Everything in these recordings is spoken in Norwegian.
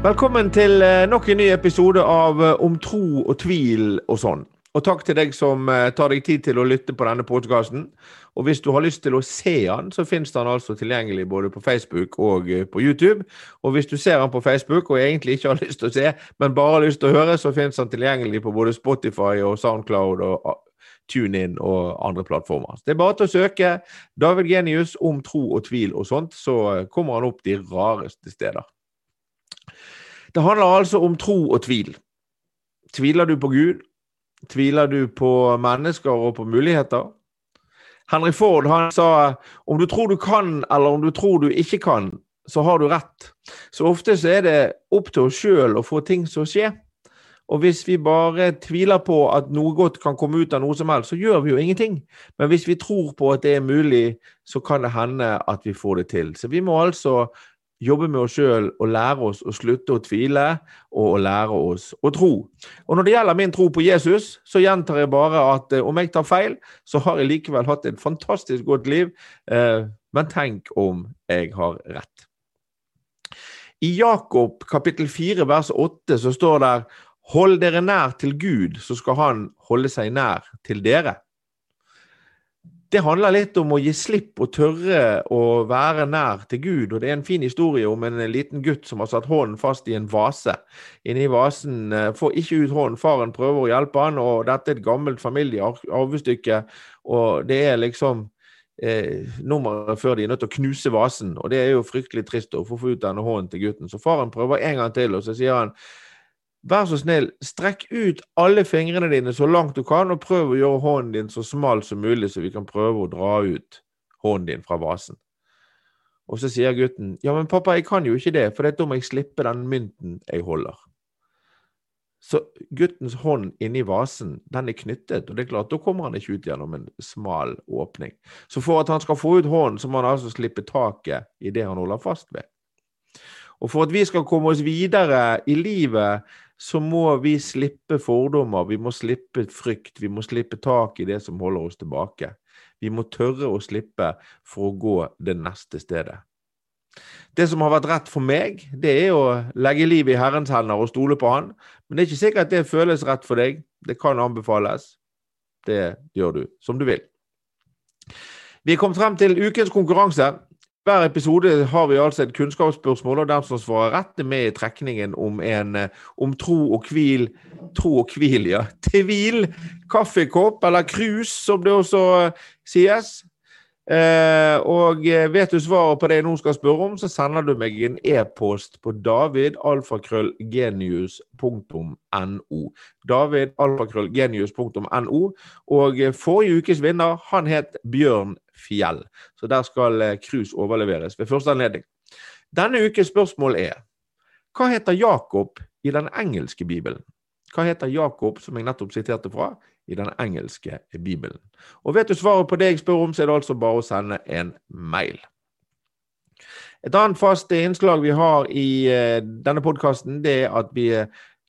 Velkommen til eh, nok en ny episode av eh, Om tro og tvil og sånn. Og takk til deg som eh, tar deg tid til å lytte på denne podkasten. Og hvis du har lyst til å se han, så finnes han altså tilgjengelig både på Facebook og på YouTube. Og hvis du ser han på Facebook og egentlig ikke har lyst til å se, men bare har lyst til å høre, så finnes han tilgjengelig på både Spotify og Soundcloud og TuneIn og andre plattformer. Det er bare til å søke David Genius om tro og tvil og sånt, så kommer han opp de rareste steder. Det handler altså om tro og tvil. Tviler du på Gud? Tviler du på mennesker og på muligheter? Henry Ford han sa om du tror du kan, eller om du tror du ikke kan, så har du rett. Så ofte så er det opp til oss sjøl å få ting til å skje. Og hvis vi bare tviler på at noe godt kan komme ut av noe som helst, så gjør vi jo ingenting. Men hvis vi tror på at det er mulig, så kan det hende at vi får det til. Så vi må altså jobbe med oss sjøl og lære oss å slutte å tvile og å lære oss å tro. Og Når det gjelder min tro på Jesus, så gjentar jeg bare at eh, om jeg tar feil, så har jeg likevel hatt et fantastisk godt liv. Eh, men tenk om jeg har rett. I Jakob kapittel 4 vers 8 så står det Hold dere nær til Gud, så skal han holde seg nær til dere det handler litt om å gi slipp og tørre å være nær til Gud. Og det er en fin historie om en liten gutt som har satt hånden fast i en vase. Inni vasen eh, får ikke ut hånden, faren prøver å hjelpe han, og dette er et gammelt familiearvestykke. Og det er liksom eh, nummeret før de er nødt til å knuse vasen. Og det er jo fryktelig trist å få ut denne hånden til gutten. Så faren prøver en gang til, og så sier han Vær så snill, strekk ut alle fingrene dine så langt du kan, og prøv å gjøre hånden din så smal som mulig, så vi kan prøve å dra ut hånden din fra vasen. Og så sier gutten, ja, men pappa, jeg kan jo ikke det, for da må jeg slippe den mynten jeg holder. Så guttens hånd inni vasen, den er knyttet, og det er klart, da kommer han ikke ut gjennom en smal åpning. Så for at han skal få ut hånden, så må han altså slippe taket i det han holder fast ved. Og for at vi skal komme oss videre i livet, så må vi slippe fordommer, vi må slippe frykt, vi må slippe tak i det som holder oss tilbake. Vi må tørre å slippe for å gå det neste stedet. Det som har vært rett for meg, det er å legge livet i Herrens hender og stole på Han. Men det er ikke sikkert det føles rett for deg. Det kan anbefales. Det gjør du som du vil. Vi er kommet frem til ukens konkurranse. Hver episode har vi altså et kunnskapsspørsmål, og den som svarer rett, er med i trekningen om en eh, om tro og hvil Tro og hvil, ja. Tvil, kaffekopp, eller krus, som det også eh, sies. Eh, og eh, vet du svaret på det jeg nå skal spørre om, så sender du meg en e-post på davidalfakrøllgenius.no. Davidalfakrøllgenius.no. Og forrige ukes vinner, han het Bjørn fjell. Så der skal krus overleveres ved første anledning. Denne ukes spørsmål er hva heter Jakob i den engelske bibelen? Hva heter Jakob, som jeg nettopp siterte fra, i den engelske bibelen? Og vet du svaret på det jeg spør om, så er det altså bare å sende en mail. Et annet fast innslag vi har i uh, denne podkasten, det er at vi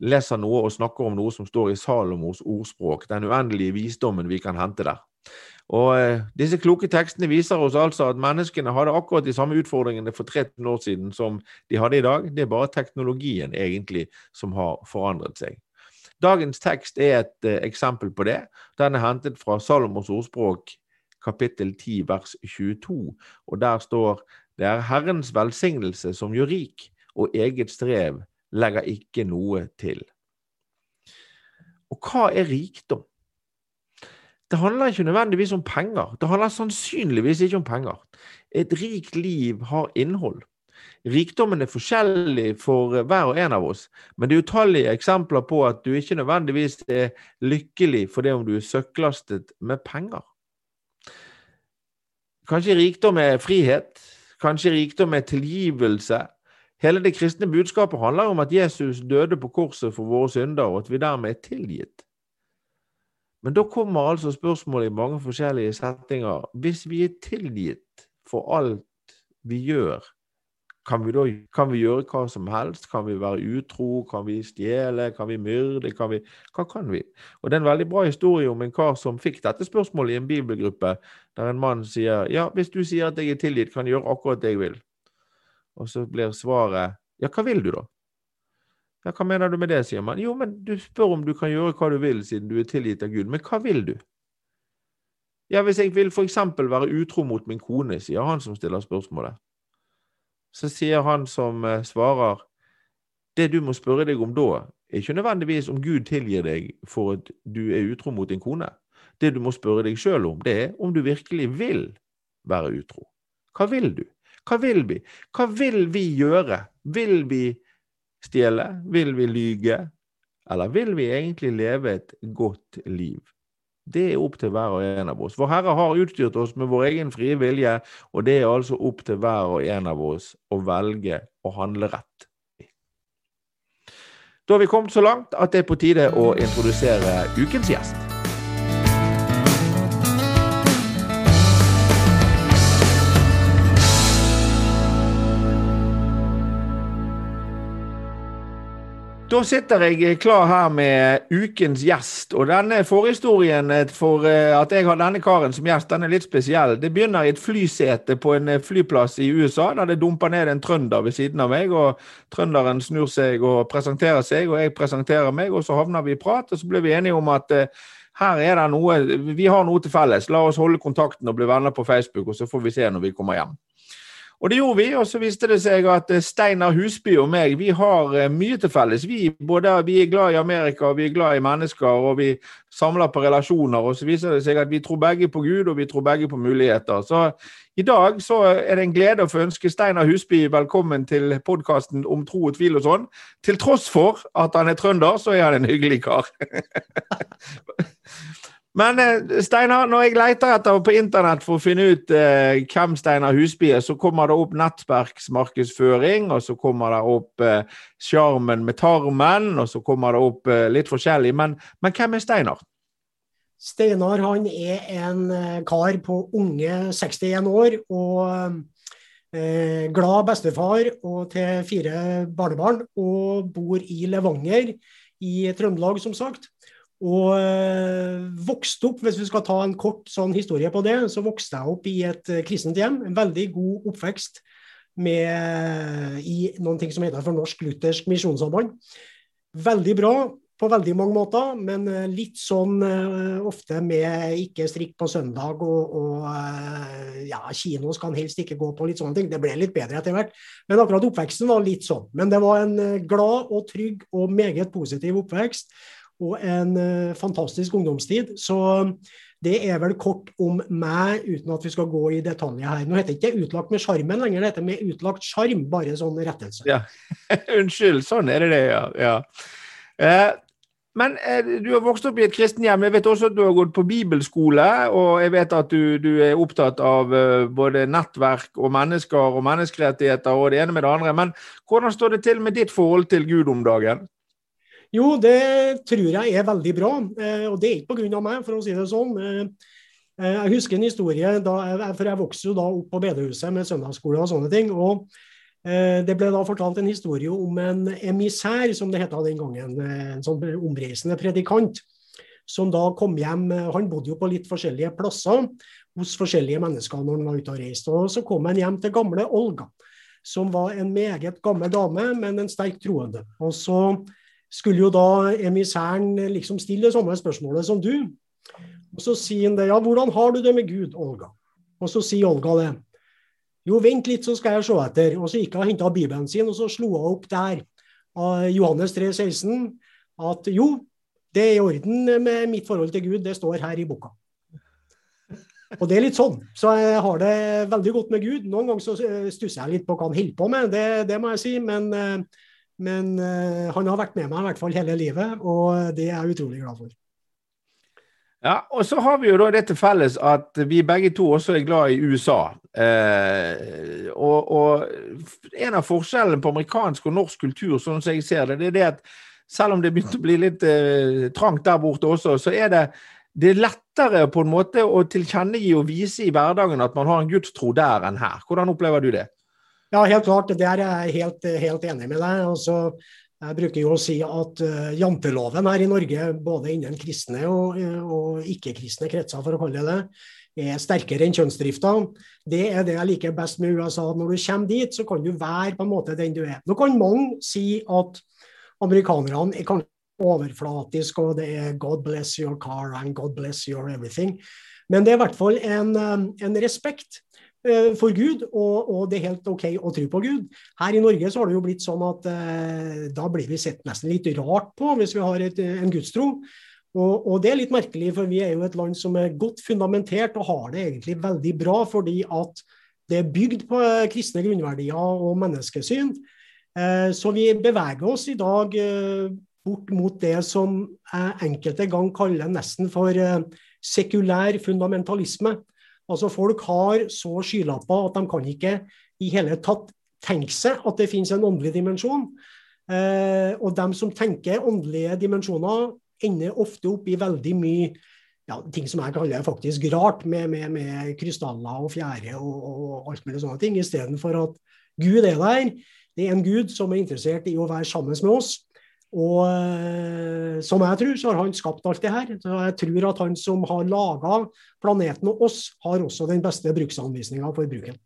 leser noe og snakker om noe som står i Salomos ordspråk, den uendelige visdommen vi kan hente der. Og eh, Disse kloke tekstene viser oss altså at menneskene hadde akkurat de samme utfordringene for 13 år siden som de hadde i dag. Det er bare teknologien egentlig som har forandret seg. Dagens tekst er et eh, eksempel på det. Den er hentet fra Salomos ordspråk kapittel 10 vers 22, og der står det er Herrens velsignelse som gjør rik, og eget strev legger ikke noe til. Og hva er rikdom? Det handler ikke nødvendigvis om penger. Det handler sannsynligvis ikke om penger. Et rikt liv har innhold. Rikdommen er forskjellig for hver og en av oss, men det er utallige eksempler på at du ikke nødvendigvis er lykkelig for det om du er søkklastet med penger. Kanskje rikdom er frihet, kanskje rikdom er tilgivelse. Hele det kristne budskapet handler om at Jesus døde på korset for våre synder, og at vi dermed er tilgitt. Men da kommer altså spørsmålet i mange forskjellige settinger. Hvis vi er tilgitt for alt vi gjør, kan vi da kan vi gjøre hva som helst? Kan vi være utro? Kan vi stjele? Kan vi myrde? Kan vi, hva kan vi? Og Det er en veldig bra historie om en kar som fikk dette spørsmålet i en bibelgruppe, der en mann sier ja, hvis du sier at jeg er tilgitt, kan jeg gjøre akkurat det jeg vil. Og så blir svaret ja, hva vil du da? Ja, hva mener du med det, sier man. Jo, men du spør om du kan gjøre hva du vil siden du er tilgitt av Gud. Men hva vil du? Ja, hvis jeg vil for eksempel være utro mot min kone, sier han som stiller spørsmålet. Så sier han som eh, svarer, det du må spørre deg om da, er ikke nødvendigvis om Gud tilgir deg for at du er utro mot din kone. Det du må spørre deg sjøl om, det er om du virkelig vil være utro. Hva vil du? Hva vil vi? Hva vil vi gjøre? Vil vi stjele? Vil vi lyge? Eller vil vi egentlig leve et godt liv? Det er opp til hver og en av oss. Vår Herre har utstyrt oss med vår egen frie vilje, og det er altså opp til hver og en av oss å velge å handle rett. Da har vi kommet så langt at det er på tide å introdusere ukens gjest. Da sitter jeg klar her med ukens gjest. Og denne forhistorien for eh, at jeg har denne karen som gjest, den er litt spesiell. Det begynner i et flysete på en eh, flyplass i USA, der det dumper ned en trønder ved siden av meg. og Trønderen snur seg og presenterer seg, og jeg presenterer meg, og så havner vi i prat. Og så blir vi enige om at her er det noe Vi har noe til felles. La oss holde kontakten og bli venner på Facebook, og så får vi se når vi kommer hjem. Og det gjorde vi, og så viste det seg at eh, Steinar Husby og meg vi har eh, mye til felles. Vi, både, vi er glad i Amerika, og vi er glad i mennesker, og vi samler på relasjoner. Og så viser det seg at vi tror begge på Gud, og vi tror begge på muligheter. Så i dag så er det en glede å få ønske Steinar Husby velkommen til podkasten om tro og tvil og sånn. Til tross for at han er trønder, så er han en hyggelig kar. Men eh, Steinar, når jeg leter etter på internett for å finne ut eh, hvem Steinar Husby er, så kommer det opp nettverksmarkedsføring, og så kommer det opp eh, sjarmen eh, med tarmen, og så kommer det opp eh, litt forskjellig. Men, men, hvem er Steinar? Steinar han er en eh, kar på unge 61 år og glad bestefar og til fire barnebarn, og bor i Levanger i Trøndelag, som sagt. Og øh, vokste opp, hvis vi skal ta en kort sånn historie på det, så vokste jeg opp i et uh, kristent hjem. En veldig god oppvekst med, i noen ting som heter for Norsk Luthersk Misjonssamband. Veldig bra på veldig mange måter, men uh, litt sånn ofte med ikke strikk på søndag og, og ja, kino skal helst ikke gå på, litt sånne ting. Det ble litt bedre etter hvert. Men akkurat oppveksten var litt sånn. Men det var en glad og trygg og meget positiv oppvekst og en uh, fantastisk ungdomstid. Så det er vel kort om meg, uten at vi skal gå i detaljer her. Nå heter det ikke utlagt med sjarmen lenger, det heter med utlagt sjarm, bare sånn rettelse. Ja. Unnskyld, sånn er det det, ja. ja. Eh, men eh, du har vokst opp i et kristenhjem. Jeg vet også at du har gått på bibelskole, og jeg vet at du, du er opptatt av uh, både nettverk og mennesker og menneskerettigheter og det ene med det andre. Men hvordan står det til med ditt forhold til Gud om dagen? Jo, det tror jeg er veldig bra. Eh, og det er ikke pga. meg, for å si det sånn. Eh, eh, jeg husker en historie, da, for jeg vokste jo da opp på bedehuset med søndagsskole og sånne ting. og Det ble da fortalt en historie om en emissær, som det het den gangen. En sånn omreisende predikant. Som da kom hjem Han bodde jo på litt forskjellige plasser hos forskjellige mennesker når han var ute og reiste. Og så kom han hjem til gamle Olga, som var en meget gammel dame, men en sterk troende. Og så skulle jo da emissæren liksom stille det samme spørsmålet som du. Og Så sier han det. Ja, hvordan har du det med Gud, Olga? Og så sier Olga det. Jo, vent litt, så skal jeg se etter. Og så gikk hun og henta Bibelen sin, og så slo hun opp der, av Johannes 3, 16, at jo, det er i orden med mitt forhold til Gud, det står her i boka. Og det er litt sånn. Så jeg har det veldig godt med Gud. Noen ganger så stusser jeg litt på hva han holder på med, det, det må jeg si. Men uh, men uh, han har vært med meg i hvert fall hele livet, og det er jeg utrolig glad for. Ja, og så har vi jo da det til felles at vi begge to også er glad i USA. Eh, og, og, en av forskjellene på amerikansk og norsk kultur, sånn som jeg ser det, det er det at selv om det begynte å bli litt eh, trangt der borte også, så er det, det er lettere på en måte å tilkjennegi og vise i hverdagen at man har en gudstro der enn her. Hvordan opplever du det? Ja, helt klart. Det er jeg helt, helt enig med deg. Altså, jeg bruker jo å si at uh, janteloven her i Norge, både innen kristne og, og ikke-kristne kretser, for å kalle det det, er sterkere enn kjønnsdrifta. Det er det jeg liker best med USA. Når du kommer dit, så kan du være på en måte den du er. Nå kan mange si at amerikanerne er kanskje overflatisk, og det er 'God bless your car' and 'God bless your everything'. Men det er i hvert fall en, en respekt Eh, for Gud, og, og, det er helt OK å tro på Gud. Her i Norge så har det jo blitt sånn at eh, da blir vi sett nesten litt rart på hvis vi har et, en gudstro. Og, og, det er litt merkelig, for vi er jo et land som er godt fundamentert og har det egentlig veldig bra, fordi at det er bygd på eh, kristne grunnverdier og menneskesyn. Eh, så vi beveger oss i dag eh, bort mot det som jeg enkelte gang kaller nesten for eh, sekulær fundamentalisme. Altså Folk har så skylapper at de kan ikke i hele tatt tenke seg at det finnes en åndelig dimensjon. Eh, og de som tenker åndelige dimensjoner, ender ofte opp i veldig mye ja, ting som jeg kaller faktisk rart, med, med, med krystaller og fjære og, og, alt mulig sånne ting, istedenfor at Gud er der. Det er en Gud som er interessert i å være sammen med oss. Og eh, som jeg tror, så har han skapt alt det her. Så jeg tror at han som har laga planeten og oss, har også den beste bruksanvisninga for bruken.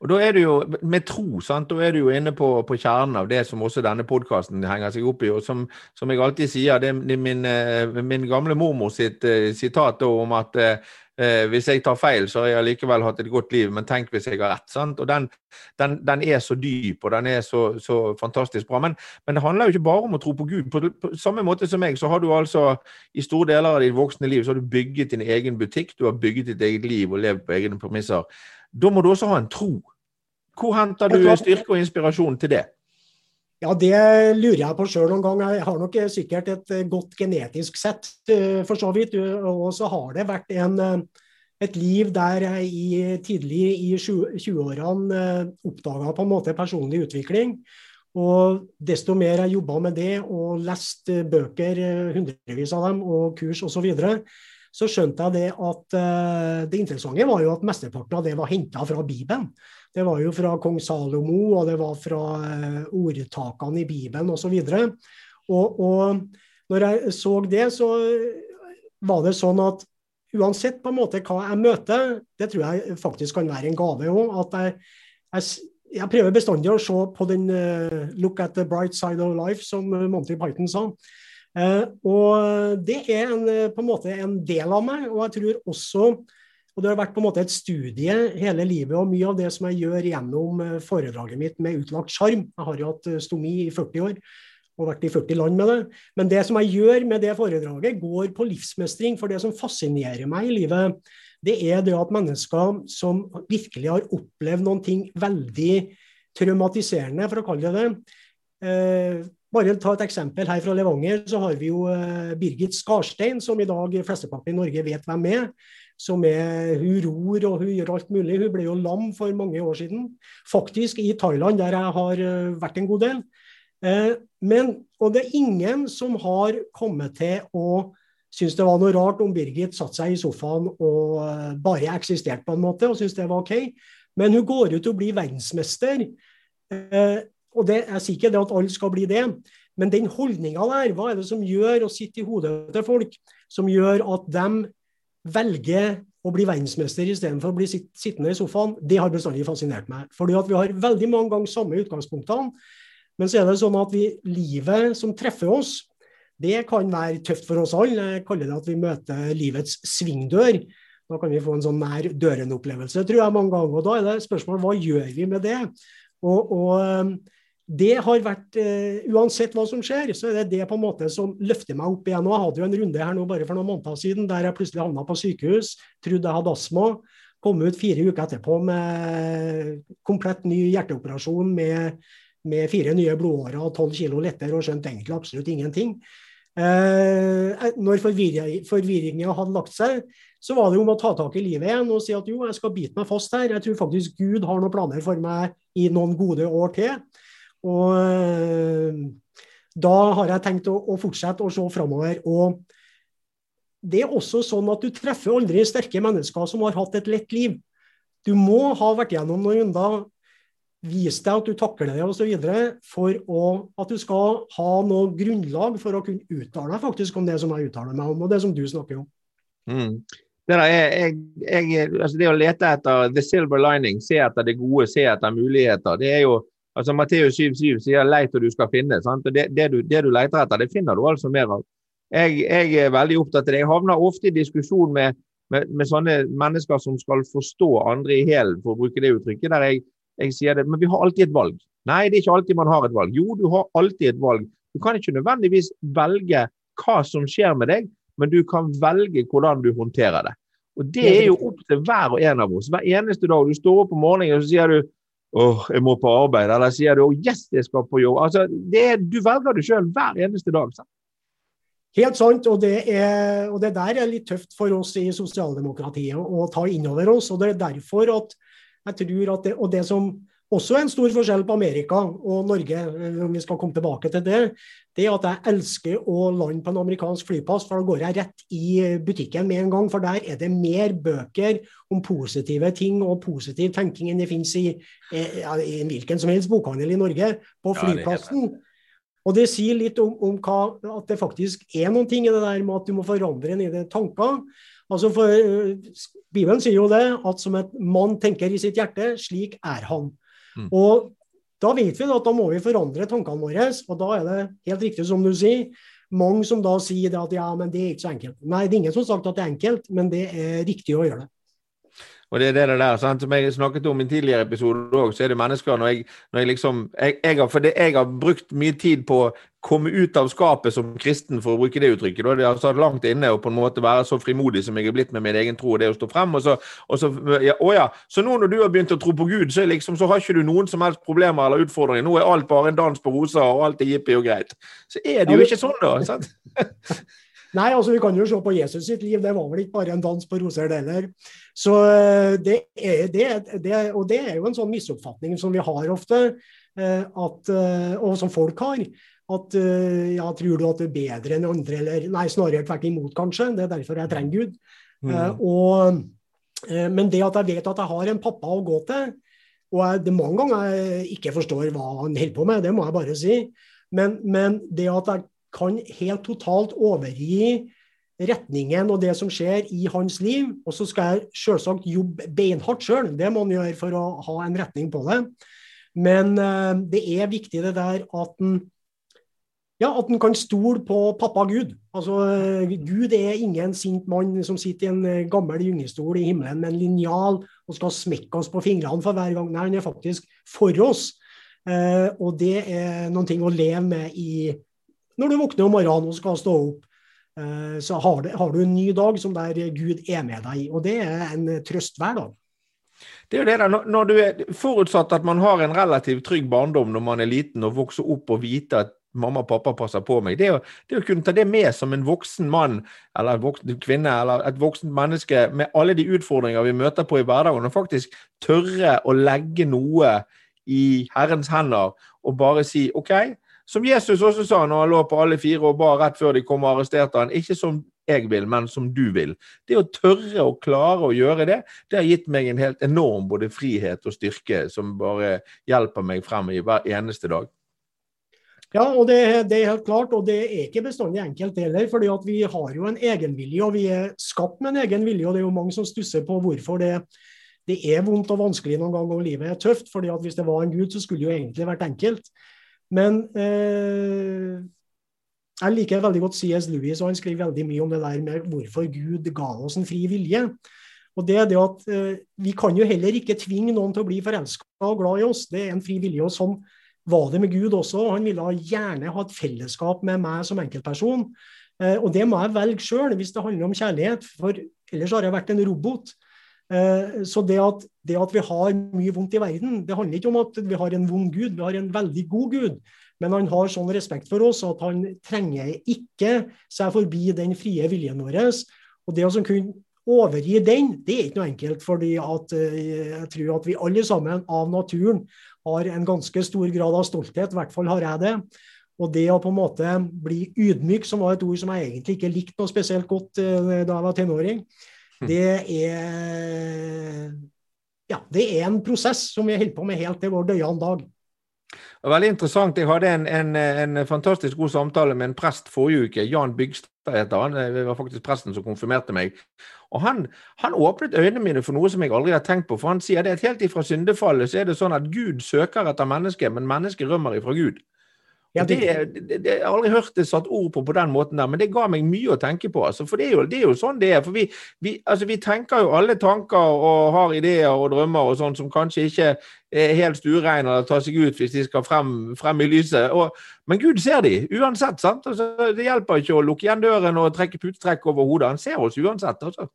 Og da er du jo, Med tro, sant? da er du jo inne på, på kjernen av det som også denne podkasten henger seg opp i. og Som, som jeg alltid sier, det er min, eh, min gamle mormor sitt uh, sitat om at uh, hvis jeg tar feil, så har jeg likevel hatt et godt liv, men tenk hvis jeg har rett. sant? Og Den, den, den er så dyp, og den er så, så fantastisk bra. Men, men, det handler jo ikke bare om å tro på Gud. På, på, samme måte som meg, så har du altså i store deler av ditt voksne liv så har du bygget din egen butikk, du har bygget ditt eget liv og levd på egne premisser. Da må du også ha en tro. Hvor henter du styrke og inspirasjon til det? Ja, Det lurer jeg på sjøl noen gang. Jeg har nok sikkert et eh, godt genetisk sett, eh, for så vidt. Og så har det vært en, eh, et liv der jeg i, tidlig i 20-årene oppdaga på en måte personlig utvikling. Og desto mer jeg jobba med det og lest bøker, hundrevis av dem, og kurs osv., så, videre, så skjønte jeg det at det interessante var jo at mesteparten av det var henta fra Bibelen. Det var jo fra kong Salomo, og det var fra eh, ordtakene i Bibelen osv. Og, og, når jeg så det, så var det sånn at uansett på en måte hva jeg møter, det tror jeg faktisk kan være en gave òg. At jeg, jeg, jeg, prøver bestandig å se på den uh, 'look at the bright side of life', som Monty Python sa. Uh, og det er en, på en måte en del av meg, og jeg tror også og Det har vært på en måte et studie hele livet, og mye av det som jeg gjør gjennom eh, foredraget mitt med utlagt sjarm Jeg har jo hatt eh, stomi i 40 år og vært i 40 land med det. Men det som jeg gjør med det foredraget, går på livsmestring. For det som fascinerer meg i livet, det er det at mennesker som virkelig har opplevd noen ting veldig traumatiserende, for å kalle det det. Eh, bare ta et eksempel her fra Levanger, så har vi jo eh, Birgit Skarstein, som i dag flesteparten i Norge vet hvem er som er Hun ror og hun gjør alt mulig. Hun ble jo lam for mange år siden. Faktisk i Thailand, der jeg har eh, vært en god del. Eh, men, og det er ingen som har kommet til å synes det var noe rart om Birgit satte seg i sofaen og eh, bare eksisterte på en måte, og syntes det var OK. Men hun går ut og blir verdensmester. Og det, jeg sier ikke det at alle skal bli det, men den holdninga der, hva er det som gjør å sitte i hodet til folk, som gjør at de velger å bli verdensmester istedenfor å bli sittende i sofaen, det har bestandig fascinert meg. Fordi at vi har veldig mange ganger samme utgangspunktene, men så er det sånn at vi, livet som treffer oss, det kan være tøft for oss alle. Jeg kaller det at vi møter livets svingdør. Da kan vi få en sånn nær døren-opplevelse, tror jeg, mange ganger. Og da er det spørsmålet hva gjør vi med det? Og, og det har vært uh, Uansett hva som skjer, så er det det på en måte som løfter meg opp igjen. Og jeg hadde jo en runde her nå bare for noen måneder siden der jeg plutselig havna på sykehus, trodde jeg hadde astma. Kom ut fire uker etterpå med komplett ny hjerteoperasjon med, med fire nye blodårer og tolv kilo lettere, og skjønte egentlig absolutt ingenting. Uh, når forvirringa hadde lagt seg, så var det om å ta tak i livet igjen og si at jo, jeg skal bite meg fast her. Jeg tror faktisk Gud har noen planer for meg i noen gode år til. Og eh, da har jeg tenkt å, å fortsette å se framover. Og det er også sånn at du treffer aldri sterke mennesker som har hatt et lett liv. Du må ha vært gjennom noen runder, vise deg at du takler det osv. for å, at du skal ha noe grunnlag for å kunne uttale deg faktisk om det som jeg uttaler meg om, og det som du snakker om. Mm. Det, er, jeg, jeg, altså det, å lete etter the silver lining, se etter det gode, se etter muligheter, det er jo Altså Matteus 7,7 sier 'leit og du skal finne'. Sant? Og det, det, du, det, du, leter etter, det finner du altså mer av. Jeg, jeg er veldig opptatt av det. Jeg havner ofte i diskusjon med, med, med, sånne mennesker som skal forstå andre i hælen, for å bruke det uttrykket. der jeg, jeg sier det, Men vi har alltid et valg. Nei, det er ikke alltid man har et valg. Jo, du har alltid et valg. Du kan ikke nødvendigvis velge hva som skjer med deg, men du kan velge hvordan du håndterer det. Og Det er jo opp til hver og en av oss. Hver eneste dag du står opp om morgenen og så sier du åh, jeg må på arbeid, eller sier du 'Å, yes, jeg skal på jobb. Altså, er, Du velger det sjøl hver eneste dag. Sant? Helt sant, og det, er, og det, der er litt tøft for oss i sosialdemokratiet å ta inn over oss. og Det er derfor at jeg tror at det, og det som også en stor forskjell på Amerika og Norge, om vi skal komme tilbake til det, det er at jeg elsker å lande på en amerikansk flyplass, for da går jeg rett i butikken med en gang. For der er det mer bøker om positive ting og positiv tenking enn det finnes i, i hvilken som helst bokhandel i Norge, på flyplassen. Og det sier litt om, om hva, at det faktisk er noen ting i det der med at du må forandre dine tanker. Altså for, Bibelen sier jo det, at som et mann tenker i sitt hjerte, slik er han. Mm. Og da vet vi at da må vi forandre tankene våre, og da er det helt riktig som du sier. Mange som da sier at ja, men det er ikke så enkelt. Nei, det er ingen som har sagt at det er enkelt, men det er riktig å gjøre det. Og det er det der, sant? Som jeg snakket om i en tidligere episode òg, så er det mennesker når jeg, når jeg liksom jeg, jeg har, For jeg har brukt mye tid på å komme ut av skapet som kristen, for å bruke det uttrykket. Da. Det har satt langt inne å på en måte være så frimodig som jeg er blitt med min egen tro og det å stå frem. Og så, og så, ja, å ja, så nå når du har begynt å tro på Gud, så, liksom, så har ikke du noen som helst problemer eller utfordringer. Nå er alt bare en dans på roser, og alt er jippi og greit. Så er det jo ikke sånn, da. sant? Nei, altså vi kan jo se på Jesus sitt liv, det var vel ikke bare en dans på roser, det heller. Så eh, det er, det, det, og det er jo en sånn misoppfatning som vi har ofte, eh, at, eh, og som folk har. At ja, tror du at du er bedre enn andre, eller nei, snarere tvert imot, kanskje. Det er derfor jeg trenger Gud. Mm. Og, men det at jeg vet at jeg har en pappa å gå til, og jeg, det er mange ganger jeg ikke forstår hva han holder på med, det må jeg bare si. Men, men det at jeg kan helt totalt overgi retningen og det som skjer i hans liv. Og så skal jeg selvsagt jobbe beinhardt sjøl, det må han gjøre for å ha en retning på det. Men uh, det er viktig det der at en ja, at en kan stole på pappa Gud. Altså, Gud er ingen sint mann som sitter i en eh, gammel gyngestol i himmelen med en linjal og skal smekke oss på fingrene for hver gang. Nei, han er faktisk for oss. Og det er noen ting å leve med i når du våkner om morgenen og skal stå opp, eh, så har, det, har, du en ny dag som der Gud er med deg. Og det er en trøst hver dag. Det er jo det der, når du er Forutsatt at man har en relativt trygg barndom når man er liten og vokser opp og vite at mamma og pappa passer på meg. Det å, det å kunne ta det med som en voksen mann eller en voksen kvinne eller et voksent menneske med alle de utfordringer vi møter på i hverdagen, og faktisk tørre å legge noe i Herrens hender og bare si OK, som Jesus også sa når han lå på alle fire og ba rett før de kom og arresterte han, ikke som jeg vil, men som du vil. Det å tørre å klare å gjøre det, det har gitt meg en helt enorm både frihet og styrke som bare hjelper meg frem i hver eneste dag. Ja, og det, det, er helt klart, og det er ikke bestandig enkelt heller. fordi at vi har jo en egenvilje, og vi er skapt med en egen vilje. og Det er jo mange som stusser på hvorfor det, det er vondt og vanskelig noen ganger, og livet er tøft. fordi at Hvis det var en gud, så skulle det jo egentlig vært enkelt. Men eh, jeg liker veldig godt C.S. Lewis, og han skriver veldig mye om det der med hvorfor Gud ga oss en fri vilje. Og det er det at eh, Vi kan jo heller ikke tvinge noen til å bli forelska og glad i oss. Det er en fri vilje. og Sånn var det med Gud også. Han ville gjerne ha et fellesskap med meg som enkeltperson. Eh, og det må jeg velge sjøl hvis det handler om kjærlighet, for ellers har jeg vært en robot. Eh, så det at, det at, vi har mye vondt i verden, det handler ikke om at vi har en vond gud, vi har en veldig god gud. Men han har sånn respekt for oss at han trenger ikke seg forbi den frie viljen vår. Og det å kunne overgi den, det er ikke noe enkelt. fordi eh, jeg tror at vi alle sammen av naturen har en ganske stor grad av stolthet. I hvert fall har jeg det. Og det å på en måte bli ydmyk, som var et ord som jeg egentlig ikke likte noe spesielt godt eh, da jeg var tenåring, det er ja, det er en prosess som vi holder på med helt til vår døyende dag. Veldig interessant. Jeg hadde en, en, en, fantastisk god samtale med en prest forrige uke. Jan Bygstad heter han. Det var faktisk presten som konfirmerte meg. Og han, han, åpnet øynene mine for noe som jeg aldri har tenkt på. For han sier det at helt ifra syndefallet så er det sånn at Gud søker etter mennesket, men mennesket rømmer ifra Gud. Ja, det, det, jeg har aldri hørt det satt ord på på den måten der, men det ga meg mye å tenke på. Altså, for det er, jo, det er, jo, sånn det er. For vi, vi, altså, vi, tenker jo alle tanker og har ideer og drømmer og sånn som kanskje ikke er helt stuereine eller tar seg ut hvis de skal frem, frem i lyset. Og, men Gud ser de, uansett. sant? Altså, det hjelper ikke å lukke igjen døren og trekke putetrekk over hodet. Han ser oss uansett. altså.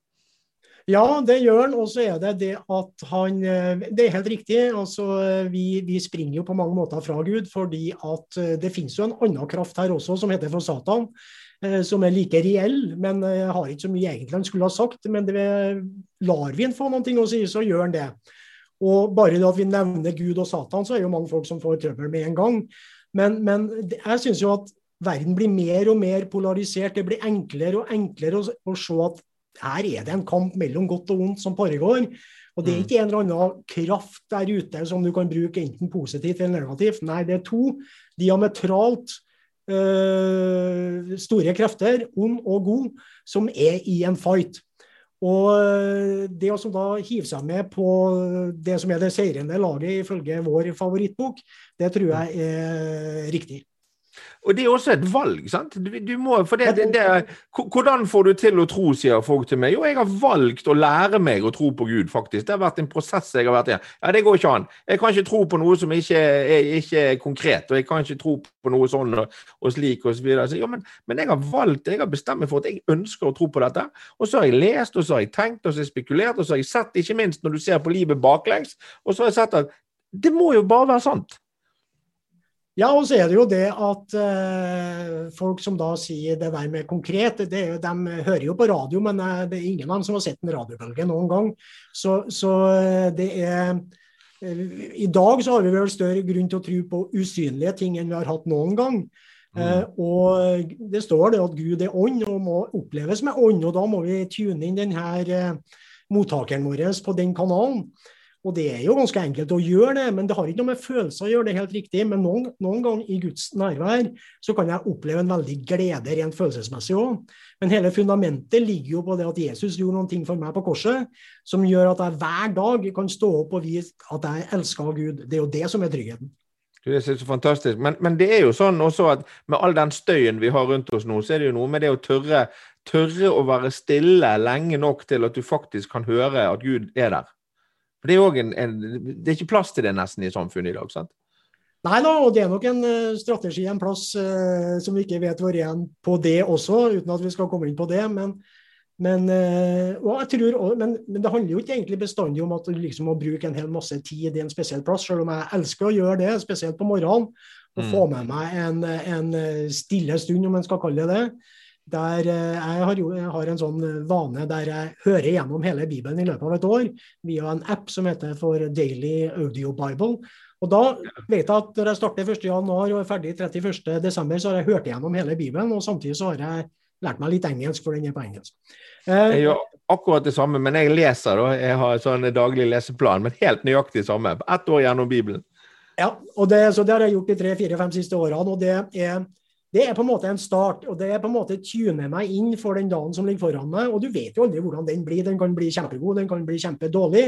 Ja, det gjør han. Og så er det det at han eh, Det er helt riktig. altså Vi, vi springer jo på mange måter fra Gud, fordi at eh, det finnes jo en annen kraft her også, som heter for Satan. Eh, som er like reell, men har ikke så mye egentlig han skulle ha sagt. Men det, lar vi han få noe å si, så gjør han det. Og bare det at vi nevner Gud og Satan, så er jo mange folk som får trøbbel med en gang. Men, men jeg syns jo at verden blir mer og mer polarisert. Det blir enklere og enklere å, å se at her er det en kamp mellom godt og vondt som foregår. Og det er mm. ikke en eller annen kraft der ute som du kan bruke enten positivt eller negativt. Nei, det er to diametralt øh, store krefter, ond og god, som er i en fight. Og øh, det å da hive seg med på det som er det seirende laget ifølge vår favorittbok, det tror jeg er riktig. Og det er også et valg, sant? Du, du må, for det, det, det, hvordan får du til å tro, sier folk til meg. Jo, jeg har valgt å lære meg å tro på Gud, faktisk. Det har vært en prosess jeg har vært i. Ja, det går ikke an. Jeg kan ikke tro på noe som ikke er, ikke er konkret, og jeg kan ikke tro på noe sånn og, og slik og så videre. Så, jo, men, men, jeg har valgt, jeg har bestemt meg for at jeg ønsker å tro på dette. Og så har jeg lest, og så har jeg tenkt, og så har jeg spekulert, og så har jeg sett, ikke minst når du ser på livet baklengs, og så har jeg sett at det må jo bare være sant. Ja, og så er det jo det at uh, folk som da sier det der med konkret, det, de hører jo på radio, men uh, det er ingen av dem som har sett en radiobølge noen gang. Så, så uh, det er I dag så har vi vel større grunn til å tro på usynlige ting enn vi har hatt noen gang. Mm. og det står det at Gud er ånd og må oppleves med ånd, og da må vi tune inn denne mottakeren vår på den kanalen. Og det er jo ganske enkelt å gjøre det, men det har ikke noe med følelser å gjøre, det helt riktig. Men noen, noen ganger i Guds nærvær så kan jeg oppleve en veldig glede rent følelsesmessig òg. Men hele fundamentet ligger jo på det at Jesus gjorde noen ting for meg på korset som gjør at jeg hver dag kan stå opp og vise at jeg elsker Gud. Det er jo det som er tryggheten. Det er så fantastisk. Men, men, det er jo sånn også at med all den støyen vi har rundt oss nå, så er det jo noe med det å tørre, tørre å være stille lenge nok til at du faktisk kan høre at Gud er der. For det er, en, en, det er ikke plass til det nesten i samfunnet i dag, sant? Nei da, og det er nok en uh, strategi, en plass uh, som vi ikke vet hvor igjen på det også, uten at vi skal komme inn på det. Men, men, uh, tror, men, men det handler jo ikke egentlig bestandig om at du liksom må bruke en hel masse tid i en spesiell plass, selv om jeg elsker å gjøre det, spesielt på morgenen. Og mm. få med meg en, en, stille stund, om en skal kalle det det. Der eh, jeg har, jeg har, en sånn vane der jeg hører gjennom hele Bibelen i løpet av et år via en app som heter for Daily Audio Bible. Og da vet jeg at når jeg starter 1.1 og er ferdig 31.12, så har jeg hørt gjennom hele Bibelen. Og samtidig så har jeg lært meg litt engelsk, for den er på engelsk. Eh, jeg gjør akkurat det samme, men jeg leser. da. Jeg har sånn daglig leseplan, men helt nøyaktig samme. Ett år gjennom Bibelen. Ja, og det, så det har jeg gjort de tre, fire, fem siste årene. og det er det er på en måte en start, og det er på en måte tune meg inn for den dagen som ligger foran meg. Og du vet jo aldri hvordan den blir. Den kan bli kjempegod, den kan bli kjempedårlig.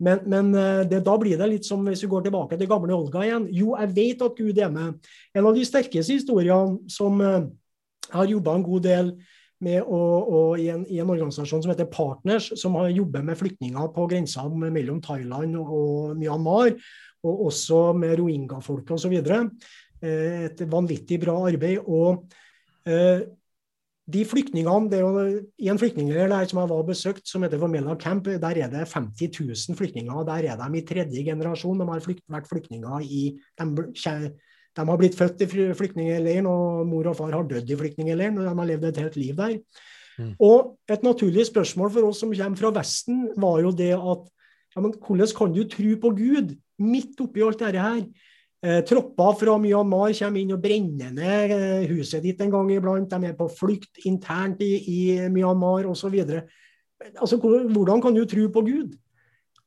Men, men eh, det, da blir det litt som hvis vi går tilbake til gamle Olga igjen. Jo, jeg vet at Gud er med. En av de sterkeste historiene som jeg eh, har jobba en god del med å, å, i, en, i, en, organisasjon som heter Partners, som har jobbet med flyktninger på grensa mellom Thailand og Myanmar, og også med rohingya-folk osv. Eh, et vanvittig bra arbeid. og eh, de flyktningene, det er jo I en flyktningleir der som jeg var besøkt, som heter Formella Camp, der er det 50 000 flyktninger. Der er de i tredje generasjon. De har flykt, vært flyktninger i de, de, har blitt født i flyktningleiren, og mor og far har dødd i flyktningleiren. Og de har levd et helt liv der. Mm. Og et naturlig spørsmål for oss som kommer fra Vesten, var jo det at ja, men hvordan kan du tro på Gud midt oppi alt dette her? Eh, tropper fra Myanmar kommer inn og brenner ned eh, huset ditt en gang iblant. De er på flukt internt i, i Myanmar osv. Altså, hvordan kan du tro på Gud?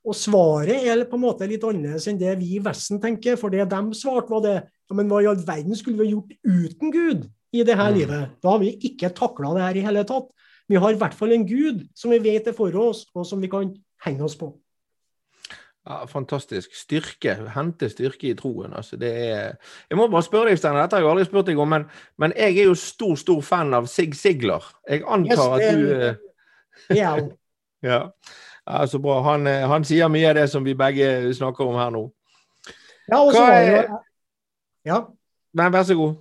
Og svaret er på en måte litt annerledes enn det vi i Vesten tenker. For det de svarte, var det ja, men hva i all verden skulle vi gjort uten Gud i det her mm. livet? Da har vi ikke takla det her i hele tatt. Vi har i hvert fall en Gud som vi vet er for oss, og som vi kan henge oss på. Ja, fantastisk. Styrke. Hente styrke i troen. Altså, det er Jeg må bare spørre deg, Steinar, dette har jeg aldri spurt deg om, men, men, jeg er jo stor, stor fan av Sig Sigler. Jeg antar at du. Ja. ja. Ja, så bra. Han, eh, han, sier mye av det som vi begge snakker om her nå. Ja, og så var Ja. Men vær så god.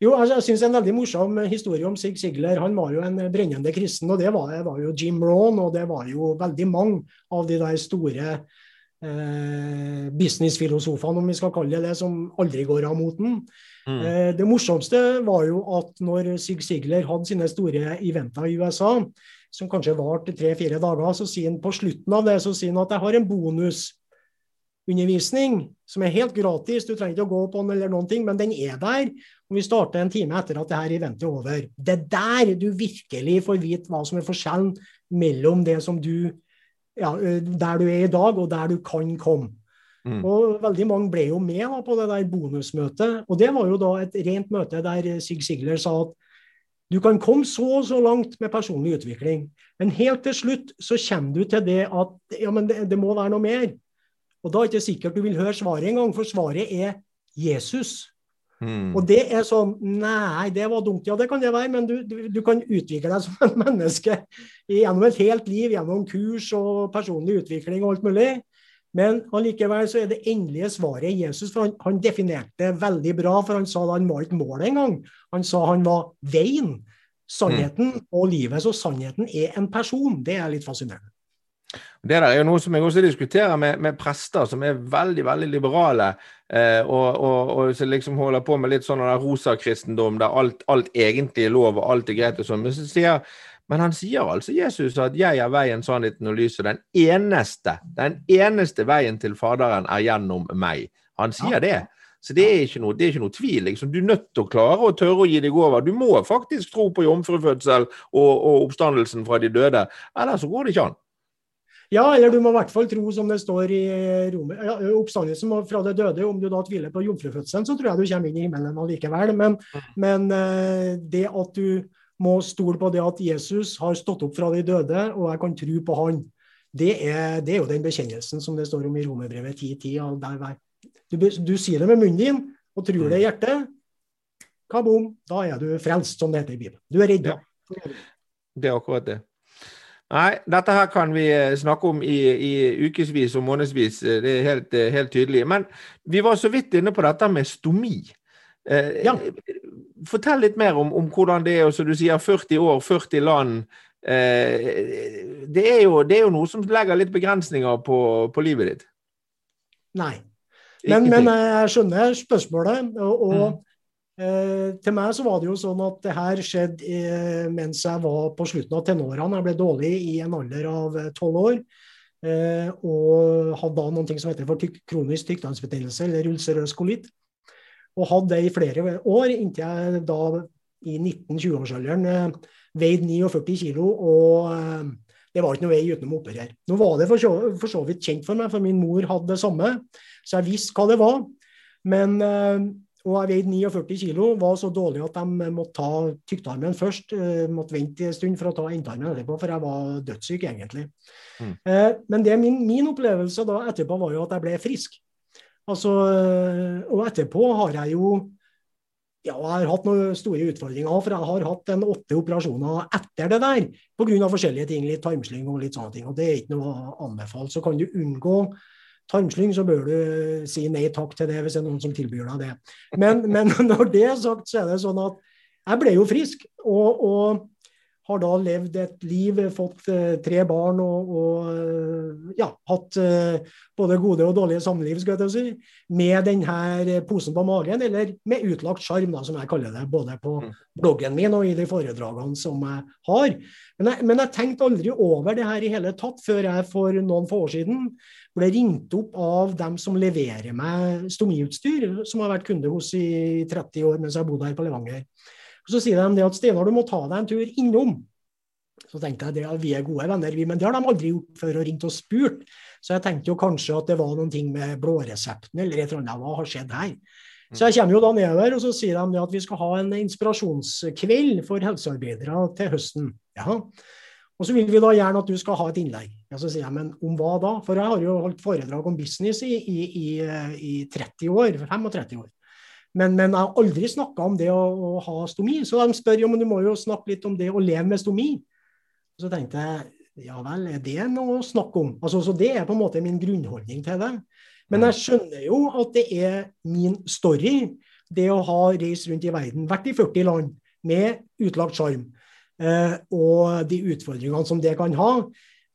Jo, altså, jeg synes En veldig morsom historie om Sig Sigler. Han var jo en brennende kristen, og det var, var jo Jim Rohn, og det var jo veldig mange av de der store eh, businessfilosofene, om vi skal kalle det det, som aldri går av moten. Mm. Eh, det morsomste var jo at når Sig Sigler hadde sine store eventer i USA, som kanskje varte tre-fire dager. Så sier han på slutten av det så sier han at jeg har en bonusundervisning som er helt gratis. Du trenger ikke å gå på den eller noen ting, men den er der. Og vi starter en time etter at det her eventet er over. Det er der du virkelig får vite hva som er forskjellen mellom det som du ja, der du er i dag, og der du kan komme. Mm. Og veldig mange ble jo med da, på det der bonusmøtet. Og det var jo da et rent møte der Sig Sigler sa at du kan komme så og så langt med personlig utvikling, men helt til slutt så kommer du til det at ja, men det, det må være noe mer. Og da er det ikke sikkert du vil høre svaret engang, for svaret er Jesus. Mm. Og det er sånn Nei, det var dumt. Ja, det kan det være, men du, du, du kan utvikle deg som et menneske gjennom et helt liv, gjennom kurs og personlig utvikling og alt mulig. Men allikevel så er det endelige svaret Jesus. For han, han definerte det veldig bra, for han sa da han var ikke målet engang. Han sa han var veien, sannheten mm. og livet. Så sannheten er en person. Det er litt fascinerende. Det der er jo noe som jeg også diskuterer med, med prester som er veldig veldig liberale, eh, og, og, og, som liksom holder på med litt sånn rosakristendom der alt, alt egentlig er lov og alt er greit og sånn. Men så sier men han sier altså Jesus at 'jeg er veien, sannheten og lyset'. Den eneste, den eneste veien til Faderen er gjennom meg. Han sier det. Så det er ikke noe, er ikke noe tvil. Liksom. Du er nødt til å klare å tørre å gi deg over. Du må faktisk tro på jomfrufødsel og, og oppstandelsen fra de døde. Ellers så går det ikke an. Ja, eller du må i hvert fall tro, som det står i Romer, ja, oppstandelsen fra det døde. Om du da tviler på jomfrufødselen, så tror jeg du kommer inn i himmelen allikevel. Men, mm. men eh, det at du må stole på det at Jesus har stått opp fra de døde, og jeg kan tro på han. Det er, det er jo den bekjennelsen som det står om i Romerbrevet 10.10. Du, du sier det med munnen din og tror det i hjertet. Kabom, da er du frelst, som det heter i Bibelen. Du er redda. Ja. Det er akkurat det. Nei, dette her kan vi eh, snakke om i, i ukevis og månedsvis. Eh, det er helt, eh, helt, tydelig. Men vi var så vidt inne på dette med stomi. Eh, ja. Fortell litt mer om, om, hvordan det er. og som Du sier 40 år, 40 land. Eh, det, er jo, det, er jo, noe som legger litt begrensninger på, på livet ditt. Nei. Men, men, jeg skjønner spørsmålet. og, og mm. Eh, til meg så var det jo sånn at det her skjedde eh, mens jeg var på slutten av tenårene. Jeg ble dårlig i en alder av eh, tolv år. Eh, og hadde da noe som heter for kronisk tykktarmsbetennelse, eller ulcerøs kolitt. Og hadde det i flere år, inntil jeg da i 19-20-årsalderen eh, veide 49 kilo, og eh, det var ikke noe vei utenom å operere. Nå var det for så, for så, vidt kjent for meg, for min mor hadde det samme, så jeg visste hva det var. Men, og jeg veide 49 kilo, var så dårlig at de måtte ta tykktarmen først. Måtte vente en stund for å ta endetarmen etterpå, for jeg var dødssyk, egentlig. Mm. Men det min, min opplevelse da etterpå var jo at jeg ble frisk. Altså, og etterpå har jeg jo ja, jeg har hatt noen store utfordringer, for jeg har hatt en åtte operasjoner etter det der. Pga. forskjellige ting, litt tarmslyng og litt sånne ting. og Det er ikke noe anbefalt. Så kan du unngå tarmslyng, så bør du si nei takk til det hvis det er noen som tilbyr deg det. Men, men når det er sagt, så er det sånn at jeg ble jo frisk. og, og har da levd et liv, fått uh, tre barn og, og uh, ja, hatt uh, både gode og dårlige samliv, skal jeg si, med denne posen på magen, eller med utlagt sjarm, som jeg kaller det, både på mm. bloggen min og i de foredragene som jeg har. Men jeg, men jeg tenkte aldri over det her i hele tatt før jeg for noen få år siden ble ringt opp av dem som leverer meg stomiutstyr, som har vært kunde hos i 30 år mens jeg har bodd her på Levanger. Så sier de det at Steinar, du må ta deg en tur innom. Så tenkte jeg at vi er gode venner, vi, men det har de aldri gjort før og ringt og spurt. Så jeg tenkte jo kanskje at det var noen ting med blåresepten eller et eller annet. Hva har skjedd her? Så jeg kommer jo da nedover, og så sier de at vi skal ha en inspirasjonskveld for helsearbeidere til høsten. Ja. Og så vil vi da gjerne at du skal ha et innlegg. Ja, så sier jeg, men om hva da? For jeg har jo holdt foredrag om business i, i, i, i 30 år, 35 år. Men, men, jeg har aldri snakka om det å, å, ha stomi. Så de spør jo, men du må jo snakke litt om det å leve med stomi. Så tenkte jeg ja vel, er det noe å snakke om? Altså, så Det er på en måte min grunnholdning til det. Men jeg skjønner jo at det er min story, det å ha reist rundt i verden, vært i 40 land med utlagt sjarm, eh, og de utfordringene som det kan ha.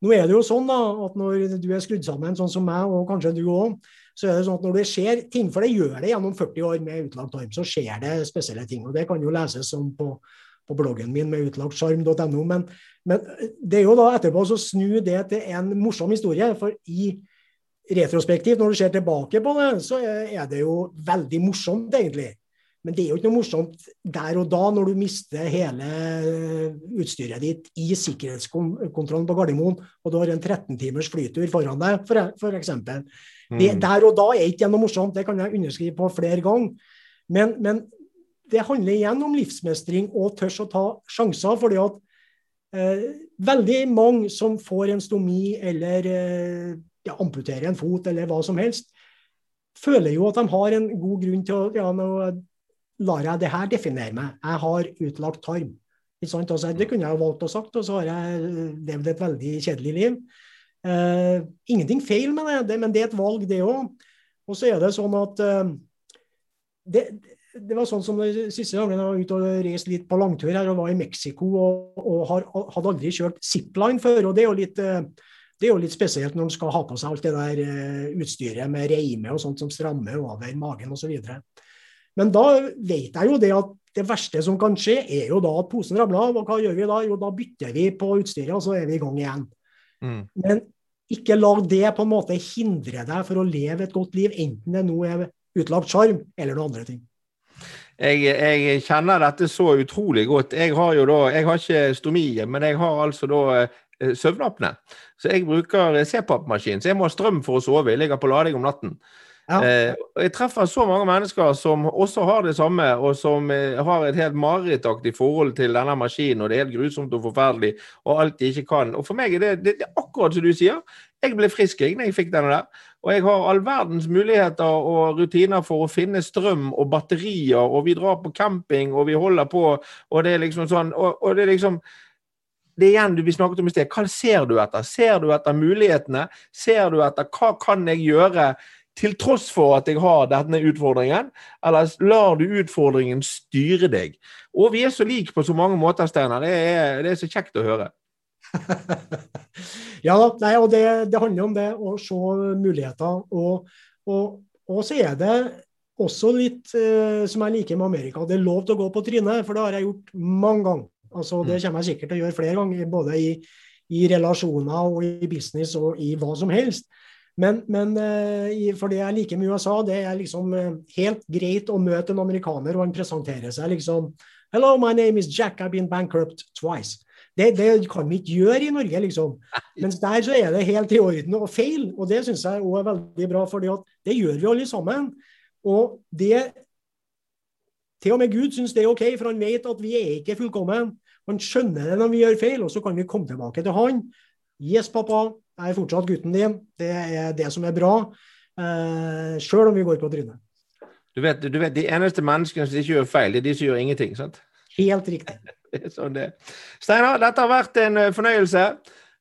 Nå er det jo sånn da, at når du er skrudd sammen sånn som meg, og kanskje du òg, så er det sånn at når det skjer ting, for det gjør det gjennom 40 år med utlagt arm, så skjer det spesielle ting. og Det kan jo leses som på, på bloggen min med utlagtsjarm.no. Men, men det er jo da etterpå å snu det til en morsom historie. for i retrospektivt, når du ser tilbake på det, så er det jo veldig morsomt, egentlig. Men det er jo ikke noe morsomt der og da, når du mister hele utstyret ditt i sikkerhetskontrollen på Gardermoen, og du har en 13 timers flytur foran deg, f.eks. Mm. Der og da er ikke noe morsomt, det kan jeg underskrive på flere ganger. Men, men det handler igjen om livsmestring og tørs å ta sjanser. fordi at eh, veldig mange som får en stomi eller eh, ja, amputerer en fot eller hva som helst, føler jo at de har en god grunn til å ja, nå lar jeg det her definere meg. Jeg har utlagt tarm. Altså, det kunne jeg jo valgt å sagt, og så har jeg levd et veldig kjedelig liv. Uh, ingenting feil med det, det, men det er et valg, det òg. Og så er det sånn at eh, det, det, var sånn som de siste gangene jeg var ute og reiste litt på langtur her og var i Mexico og, og har, hadde aldri kjørt zipline før. og det er jo litt Eh, det er jo litt spesielt når man skal ha på seg alt det der uh, utstyret med reime og sånt som strammer over magen osv. Men da vet jeg jo det at det verste som kan skje, er jo da at posen ramler av. Og hva gjør vi da? Jo, da bytter vi på utstyret, og så er vi i gang igjen. Mm. Men ikke la det på en måte hindre deg for å leve et godt liv, enten det nå er utlagt sjarm eller noen andre ting. Jeg, jeg, kjenner dette så utrolig godt. Jeg har jo da, jeg har ikke stomi, men jeg har altså da Eh, søvnapne. Så jeg bruker C-pappmaskin. Så jeg må ha strøm for å sove. Jeg ligger på lading om natten. Ja. Eh, jeg treffer så mange mennesker som også har det samme, og som eh, har et helt marerittaktig forhold til denne maskinen, og det er helt grusomt og forferdelig, og alt de ikke kan. Og for meg er det, det, det er akkurat som du sier. Jeg ble frisk jeg jeg fikk denne der. Og jeg har all verdens muligheter og rutiner for å finne strøm og batterier, og vi drar på camping, og vi holder på, og det er liksom sånn og, og det er liksom det igjen du vi snakket om i sted. Hva ser du etter? Ser du etter mulighetene? Ser du etter hva kan jeg gjøre til tross for at jeg har denne utfordringen? Eller lar du utfordringen styre deg? Og vi er så like på så mange måter, Steinar. Det, det, er så kjekt å høre. ja, nei, og det, det, handler om det å se muligheter. Og, og, og så er det også litt eh, som jeg liker med Amerika. Det er lov til å gå på trynet, for det har jeg gjort mange ganger. Altså, det mm. kommer jeg sikkert til å gjøre flere ganger, både i, i relasjoner og i business og i hva som helst. Men, men uh, for det jeg liker med USA, det er liksom uh, helt greit å møte en amerikaner, og han presenterer seg liksom Hello, my name is Jack, I've been bankrupt twice. Det, det kan vi ikke gjøre i Norge, liksom. Mens der så er det helt i orden og feil. Og det syns jeg òg er veldig bra, for det gjør vi alle sammen. Og det Til og med Gud syns det er OK, for han vet at vi er ikke fullkomne. Han skjønner det når vi gjør feil, og så kan vi komme tilbake til han. Yes, pappa, er fortsatt gutten din. Det er det som er bra. Eh, Sjøl om vi går på trynet. Du vet, du vet, De eneste menneskene som ikke gjør feil, det er de som gjør ingenting. sant? Helt riktig. sånn det. Steinar, dette har vært en eh, fornøyelse.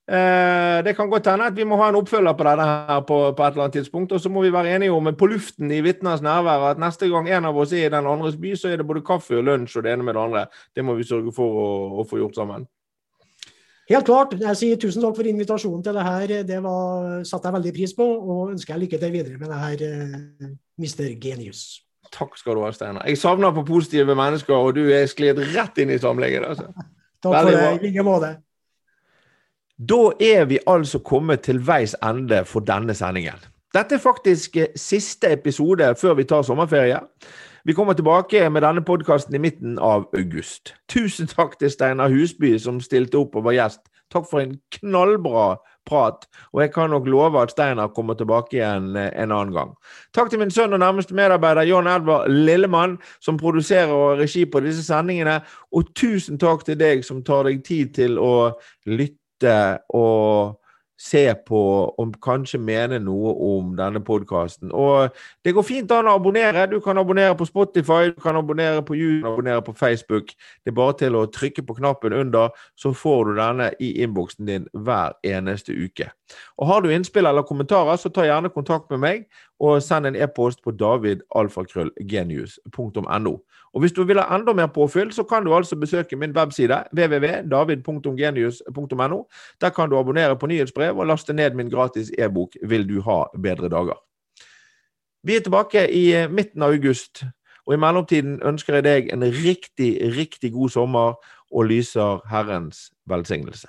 Eh, det kan godt hende at vi må ha en oppfølger på dette her på, på, et eller annet tidspunkt. Og så må vi være enige om på luften i vitners nærvær at neste gang en av oss er i den andres by, så er det både kaffe og lunsj og det ene med det andre. Det må vi sørge for å, å få gjort sammen. Helt klart. Jeg sier tusen takk for invitasjonen til det her. Det var, satte jeg veldig pris på, og ønsker jeg lykke til videre med det her, eh, Mr. Genius. Takk skal du ha, Steinar. Jeg savner på positive mennesker, og du er sklidd rett inn i samlegget. Altså. takk for det. I like måte. Da er vi altså kommet til veis ende for denne sendingen. Dette er faktisk eh, siste episode før vi tar sommerferie. Vi kommer tilbake med denne podkasten i midten av august. Tusen takk til Steinar Husby som stilte opp og var gjest. Takk for en knallbra prat, og jeg kan nok love at Steinar kommer tilbake igjen eh, en annen gang. Takk til min sønn og nærmeste medarbeider John Edvard Lillemann, som produserer og regi på disse sendingene, og tusen takk til deg som tar deg tid til å lytte og se på og kanskje mene noe om denne podkasten. Og det går fint an å abonnere. Du kan abonnere på Spotify, du kan abonnere på YouTube, abonnere på Facebook. Det er bare til å trykke på knappen under, så får du denne i innboksen din hver eneste uke. Og Har du innspill eller kommentarer, så ta gjerne kontakt med meg, og send en e-post på davidalfakrøllgenius.no. Og Hvis du vil ha enda mer påfyll, så kan du altså besøke min webside www.david.genius.no. Der kan du abonnere på nyhetsbrev og laste ned min gratis e-bok 'Vil du ha bedre dager'. Vi er tilbake i midten av august, og i mellomtiden ønsker jeg deg en riktig, riktig god sommer og lyser Herrens velsignelse.